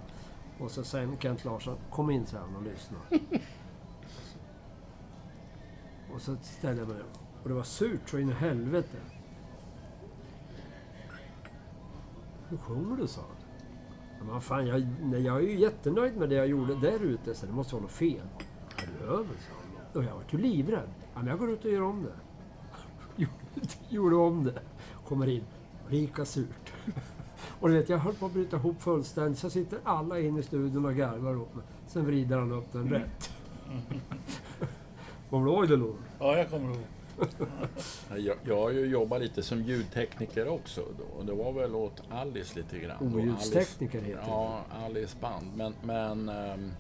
Och så sen Kent Larsson, kom in sen och lyssna. och så ställde jag mig upp. Och det var surt så in i helvete. Hur sjunger du, sa han. Men fan, jag, nej, jag är ju jättenöjd med det jag gjorde där ute, så det måste vara något fel. Är du över, sa han. Och jag var ju livrädd. Ja, men jag går ut och gör om det. Gjorde- Gjorde om det. Kommer in. Lika surt. Och du vet, jag höll på att bryta ihop fullständigt. Så sitter alla inne i studion och garvar åt mig. Sen vrider han upp den rätt. Kommer du ihåg det, Lord? Ja, jag kommer ihåg. Jag, jag har ju jobbat lite som ljudtekniker också. Då. Och det var väl åt Alice lite grann. Alice- heter det. Ja, Alice band. Men, men ehm,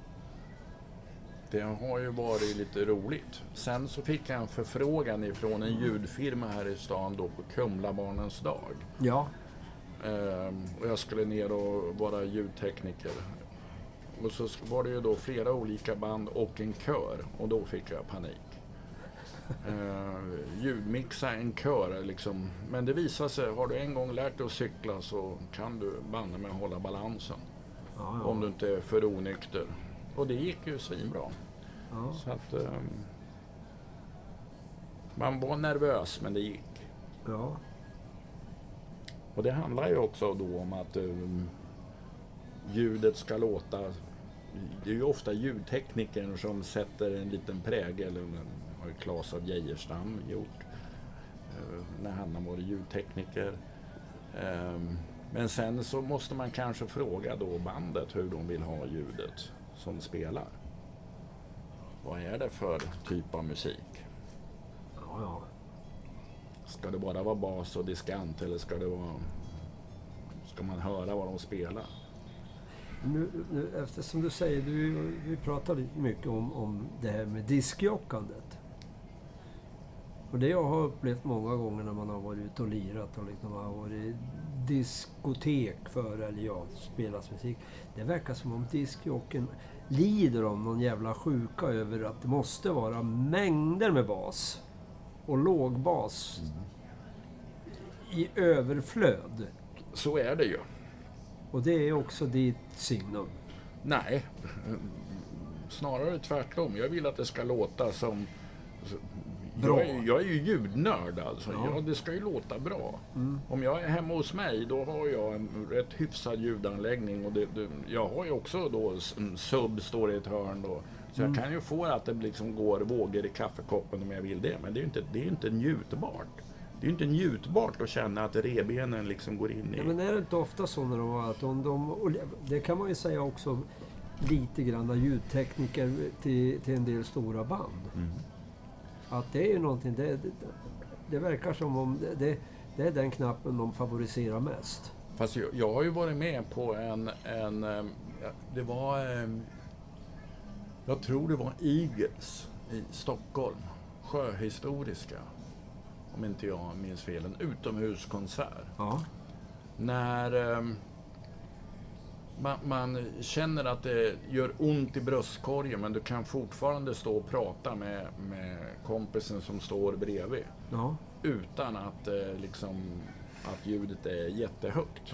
det har ju varit lite roligt. Sen så fick jag en förfrågan ifrån en ljudfirma här i stan då på Kumlabarnens dag. Ja. Ehm, och jag skulle ner och vara ljudtekniker. Och så var det ju då flera olika band och en kör och då fick jag panik. Uh, ljudmixa en kör liksom. Men det visar sig, har du en gång lärt dig att cykla så kan du banne med hålla balansen. Ja, Om ja. du inte är för onykter. Och det gick ju svinbra. ja. Så att, ehm, man var nervös men det gick. ja. Och det handlar ju också då om att um, ljudet ska låta... Det är ju ofta ljudteknikern som sätter en liten prägel. En- har ju Claes av Geijerstam gjort. eh, när han har varit ljudtekniker. Ehm, men sen så måste man kanske fråga då bandet hur de vill ha ljudet som spelar. Vad är det för typ av musik? ja, ja. Ska det bara vara bas och diskant eller ska det vara... Ska man höra vad de spelar? Nu, nu, eftersom du säger, du, vi pratade mycket om, om det här med diskjockandet. Och det jag har upplevt många gånger när man har varit ute och lirat och liksom har varit diskotek för eller ja, spelat musik. Det verkar som om diskjocken lider om någon jävla sjuka över att det måste vara mängder med bas och lågbas i överflöd. Så är det ju. Och det är också ditt signum. Nej, snarare tvärtom. Jag vill att det ska låta som... Bra. Jag är, jag är ju ljudnörd alltså. Ja. Ja. det ska ju låta bra. Mm. Om jag är hemma hos mig då har jag en rätt hyfsad ljudanläggning. Och det, det, jag har ju också då sub står i ett hörn då. Så Mm. jag kan ju få att det liksom går vågor i kaffekoppen om jag vill det. Men det är ju inte, det är inte njutbart. Det är ju inte njutbart att känna att revbenen liksom går in i... Ja, men är det inte ofta så när de har att de, de, det kan man ju säga också lite grann av ljudtekniker till, till en del stora band. Mm. Att det är ju någonting, det, det, det verkar som om det, det, är den knappen de favoriserar mest. Fast jag, jag har ju varit med på en, en ehm, det var, ehm, jag tror det var Eagles i Stockholm, Sjöhistoriska, om inte jag minns fel, en utomhuskonsert. Ja. När ehm, man, man känner att det gör ont i bröstkorgen men du kan fortfarande stå och prata med, med kompisen som står bredvid Ja. utan att, eh, liksom, att ljudet är jättehögt.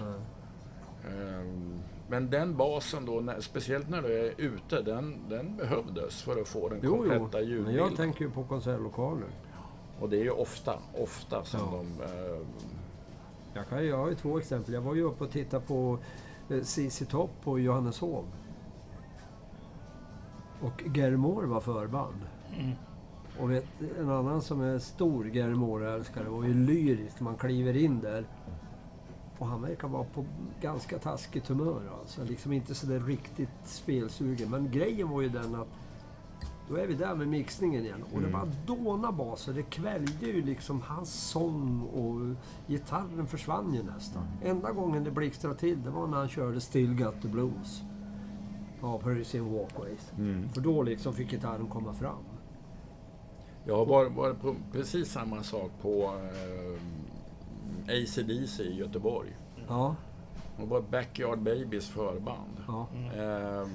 Ehm, Men den basen då, när, speciellt när du är ute, den, den behövdes för att få den Jo, jo. kompletta Men ljudbilden. jag tänker ju på konsertlokaler. Och det är ju ofta, ofta som Ja. de... Eh, Jag, kan, jag har ju två exempel. Jag var ju uppe och tittade på eh, ZZ Top på Johanneshov. Och Gary Moore var förband. Och vet, en annan som är stor Gary Moore-älskare var ju lyrisk. Man kliver in där och han verkar vara på ganska taskigt humör. Alltså. Liksom inte sådär riktigt spelsugen. Men grejen var ju den att då är vi där med mixningen igen. Och det bara dåna baser. Det kvällde ju liksom hans sång och gitarren försvann ju nästan. Enda gången det blixtrade till det var när han körde Still Got The Blues. Ja, Parisian Walkways. För då liksom fick gitarren komma fram. jag har varit, varit på precis samma sak på eh, ACDC i Göteborg. Ja, Det var Backyard Babies förband. ja. Eh,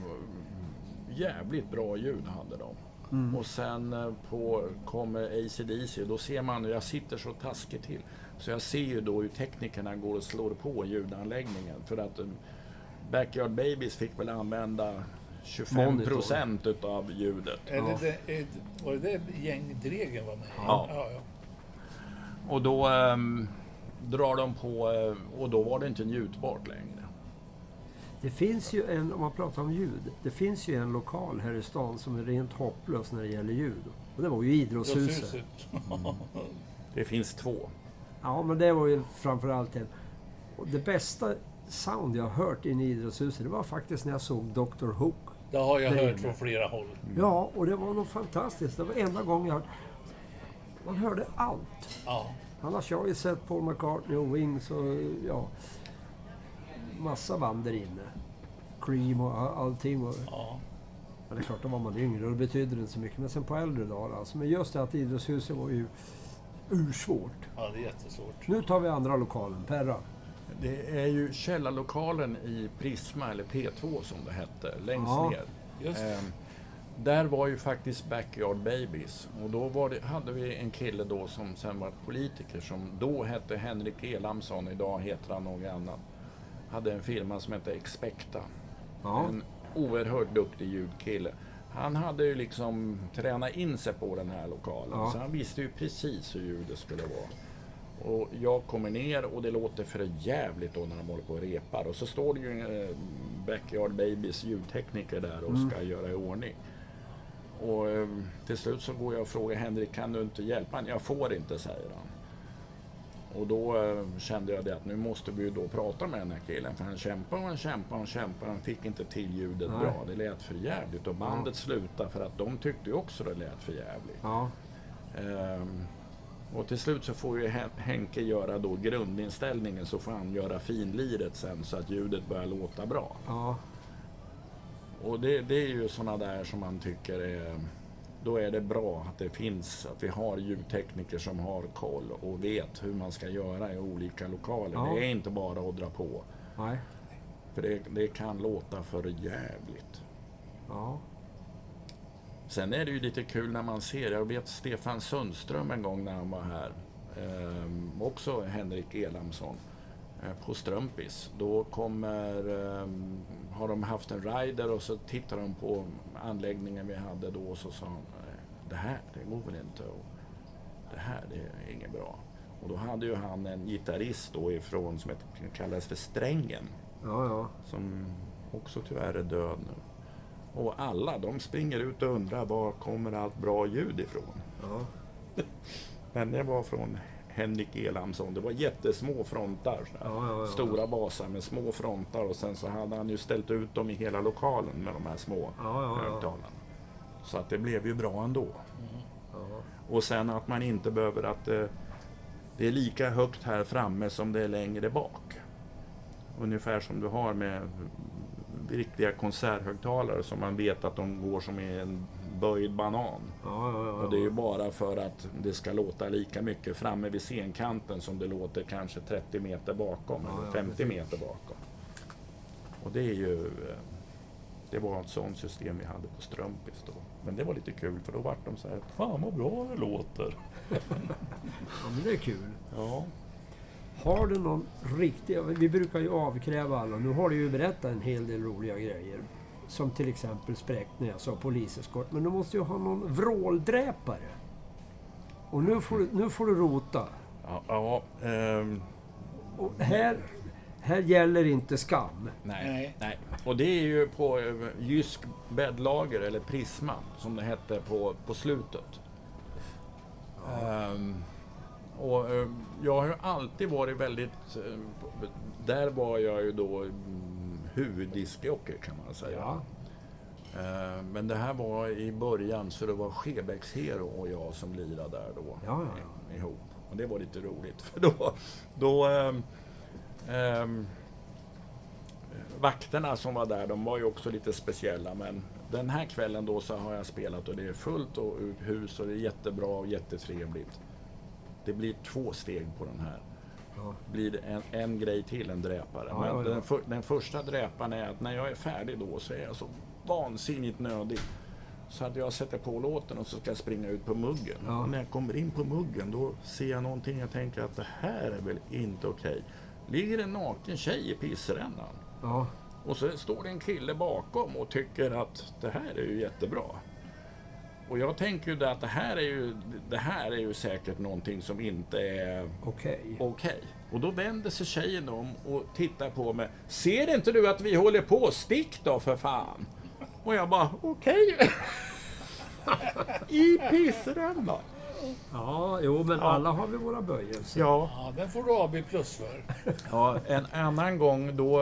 jävligt bra ljud hade de. Mm. Och sen eh, på, kommer ACDC, då ser man, jag sitter så taskigt till, så jag ser ju då hur teknikerna går och slår på ljudanläggningen. För att eh, Backyard Babies fick väl använda 25 procent utav ljudet. Eller Ja. det, är- var det det gäng Dregen var med? Ja. ja, ja. Och då ehm, drar de på, eh, och då var det inte njutbart längre. Det finns ju en, om man pratar om ljud, det finns ju en lokal här i stan som är rent hopplös när det gäller ljud. Och det var ju Idrottshuset. Idrottshuset. Det finns två. Ja, men det var ju framförallt en. Och det bästa sound jag har hört in i Idrottshuset, det var faktiskt när jag såg Dr. Hook. Det har jag hört inne. från flera håll. Ja, och det var nog fantastiskt. Det var enda gången jag hörde... Man hörde allt. Ja. Annars har jag ju sett Paul McCartney och Wings och ja... Massa band där inne. Cream och all- allting. Och, ja. ja, det är klart, då var man yngre och det betydde inte så mycket. Men sen på äldre dagar alltså. Men just det att Idrottshuset var ju ursvårt. Ja, det är jättesvårt. Nu tar vi andra lokalen, Perra. Det är ju källarlokalen i Prisma, eller P2 som det hette, längst Ja. ner. Just. Ehm, där var ju faktiskt Backyard Babies. Och då var det, hade vi en kille då som sen var politiker som då hette Henrik Elamsson, idag heter han något annat. Hade en firma som hette Expecta. Ja. En oerhört duktig ljudkille. Han hade ju liksom tränat in sig på den här lokalen. Ja. Så han visste ju precis hur ljudet skulle vara. Och jag kommer ner och det låter för jävligt då när de håller på och repar. Och så står det ju en eh, Backyard Babies ljudtekniker där och ska göra i ordning. Och eh, till slut så går jag och frågar Henrik, kan du inte hjälpa mig? Jag får inte, säger han. Och då eh, kände jag det att nu måste vi ju då prata med den här killen. För han kämpade och han kämpade och han kämpade. Han fick inte till ljudet Nej. bra. Det lät för jävligt Och bandet slutade för att de tyckte ju också det lät för jävligt. Ja. Ehm, och till slut så får ju Hen- Henke göra då grundinställningen så får han göra finliret sen så att ljudet börjar låta bra. Ja. Och det, det är ju sådana där som man tycker är... Då är det bra att det finns, att vi har ljudtekniker som har koll och vet hur man ska göra i olika lokaler. Ja. Det är inte bara att dra på. Nej. För det, det kan låta för jävligt. Ja. Sen är det ju lite kul när man ser, jag vet Stefan Sundström en gång när han var här. eh, också Henrik Elamsson, på Strömpis. Då kommer, eh, har de haft en rider och så tittar de på anläggningen vi hade då och så sa han, "Eh, det här, det går väl inte och det här, det är inget bra. Och då hade ju han en gitarrist då ifrån, som kallades för Strängen, Ja, ja. som också tyvärr är död nu. Och alla, de springer ut och undrar var kommer allt bra ljud ifrån? ja. Men det var från Henrik Elamsson. Det var jättesmå frontar. Ja, ja, ja. Stora basar med små frontar och sen så hade han ju ställt ut dem i hela lokalen med de här små högtalarna. Så att det blev ju bra ändå. ja. Och sen att man inte behöver att eh, det är lika högt här framme som det är längre bak. Ungefär som du har med riktiga konserthögtalare som man vet att de går som i en böjd banan. ja, ja, ja. Och det är ju bara för att det ska låta lika mycket framme vid scenkanten som det låter kanske 30 meter bakom eller ja, 50 precis. meter bakom. Och det är ju... eh, Det var ett sånt system vi hade på Strömpis då. Men det var lite kul för då vart de så här, Fan vad bra det låter. ja, men det är kul. Ja. Har du någon riktig... Vi brukar ju avkräva alla. Nu har du ju berättat en hel del roliga grejer. Som till exempel spräckt när jag sa poliseskort. Men du måste ju ha någon vråldräpare. Och nu får du, nu får du rota. Ja, ja ehm, Och här, här gäller inte skam. nej, Nej. Och det är ju på eh, Jysk bäddlager eller Prisma som det hette på, på slutet. Ehm, och eh, jag har ju alltid varit väldigt... eh, där var jag ju då huvuddiskjockey kan man säga. Ja. Eh, men det här var i början så det var Skebäcks Hero och jag som lirade där då. Ja, ja, i- Ihop. Och det var lite roligt för då... då ehm, vakterna som var där, de var ju också lite speciella men den här kvällen då så har jag spelat och det är fullt och hus och det är jättebra och jättetrevligt. Det blir två steg på den här. Blir en, en grej till, en dräpare. Ja, Men ja. Den, för, den första dräparen är att när jag är färdig då så är jag så vansinnigt nödig. Så att jag sätter på låten och så ska jag springa ut på muggen. Ja. När jag kommer in på muggen då ser jag någonting jag tänker att det här är väl inte okej. Ligger en naken tjej i pissrännan. Och så står det en kille bakom och tycker att det här är ju jättebra. Och jag tänker ju att det här är ju, det här är ju säkert någonting som inte är Okej. okej. Och då vänder sig tjejen om och tittar på mig. Ser inte du att vi håller på? Stick då för fan! Och jag bara, okej. I pissrännan. Ja, jo men alla har vi våra böjelser. Ja. Ja, den får du AB plus för. Ja, en annan gång då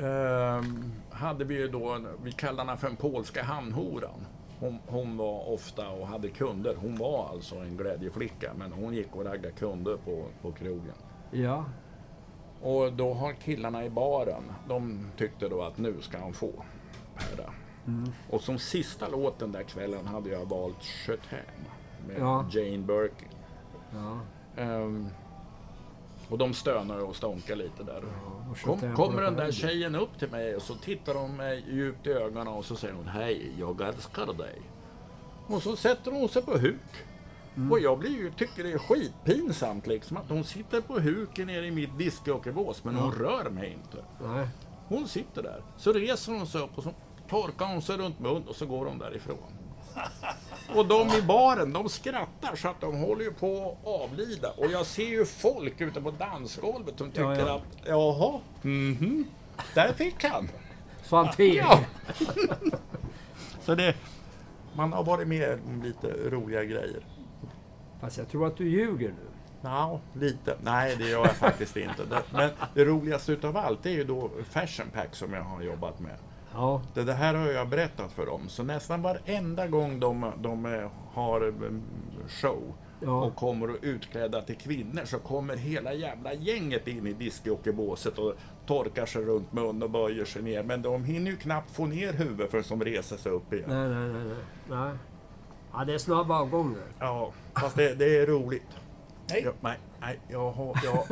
ehm, hade vi ju då, vi kallade henne för den polska hamnhoran. Hon, hon var ofta och hade kunder. Hon var alltså en glädjeflicka men hon gick och raggade kunder på, på krogen. Ja. Och då har killarna i baren, de tyckte då att nu ska han få Perra. Och som sista låten där kvällen hade jag valt Chatham med Ja. Jane Birkin. ja. Ehm, och de stönar och stånkar lite där. och Kom, kommer den där tjejen upp till mig och så tittar de mig djupt i ögonen och så säger hon Hej, jag älskar dig. Och så sätter hon sig på huk. Mm. Och jag blir ju, tycker det är skitpinsamt liksom att hon sitter på huken nere i mitt discjockeybås men hon rör mig inte. Nej. Hon sitter där. Så reser hon sig upp och så torkar hon sig runt mun och så går hon därifrån. Och de i baren, de skrattar så att de håller ju på att avlida. Och jag ser ju folk ute på dansgolvet som tycker Ja, ja. att jaha, mhm, där fick han. Teg. Ja. Så det, man har varit med om lite roliga grejer. Fast jag tror att du ljuger nu. Ja, lite. Nej, det gör jag faktiskt inte. Men det roligaste utav allt är ju då Fashion Pack som jag har jobbat med. Ja. Det, det här har jag berättat för dem. Så nästan varenda gång de, de eh, har mm, show Ja. och kommer och utklädda till kvinnor så kommer hela jävla gänget in i discjockeybåset och torkar sig runt mun och böjer sig ner. Men de hinner ju knappt få ner huvudet för de reser sig upp igen. Nej, nej, nej, nej. nej. Ja, det är snabba avgångar. Ja, fast det, det är roligt. Nej. Ja, nej, nej, jag har... Jag,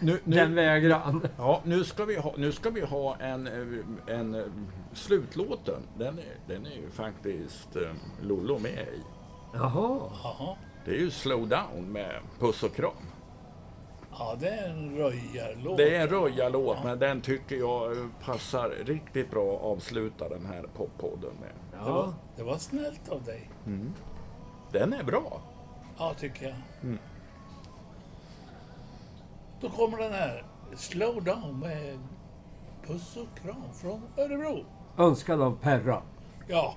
nu, Den nu, vägran. ja, nu, ska vi ha, nu ska vi ha en, eh, en eh, slutlåten. Den är, den är ju faktiskt eh, Lollo med i. Jaha. Jaha. Det är ju Slow Down med Puss och kram. Ja, det är en röjarlåt. Det är en röjarlåt, men den tycker jag passar riktigt bra att avsluta den här poppodden med. Det, var, det var snällt av dig. Den är bra. Ja, tycker jag. Mm. Då kommer den här. Slow down med puss och kram från Örebro. Önskad av Perra. Ja.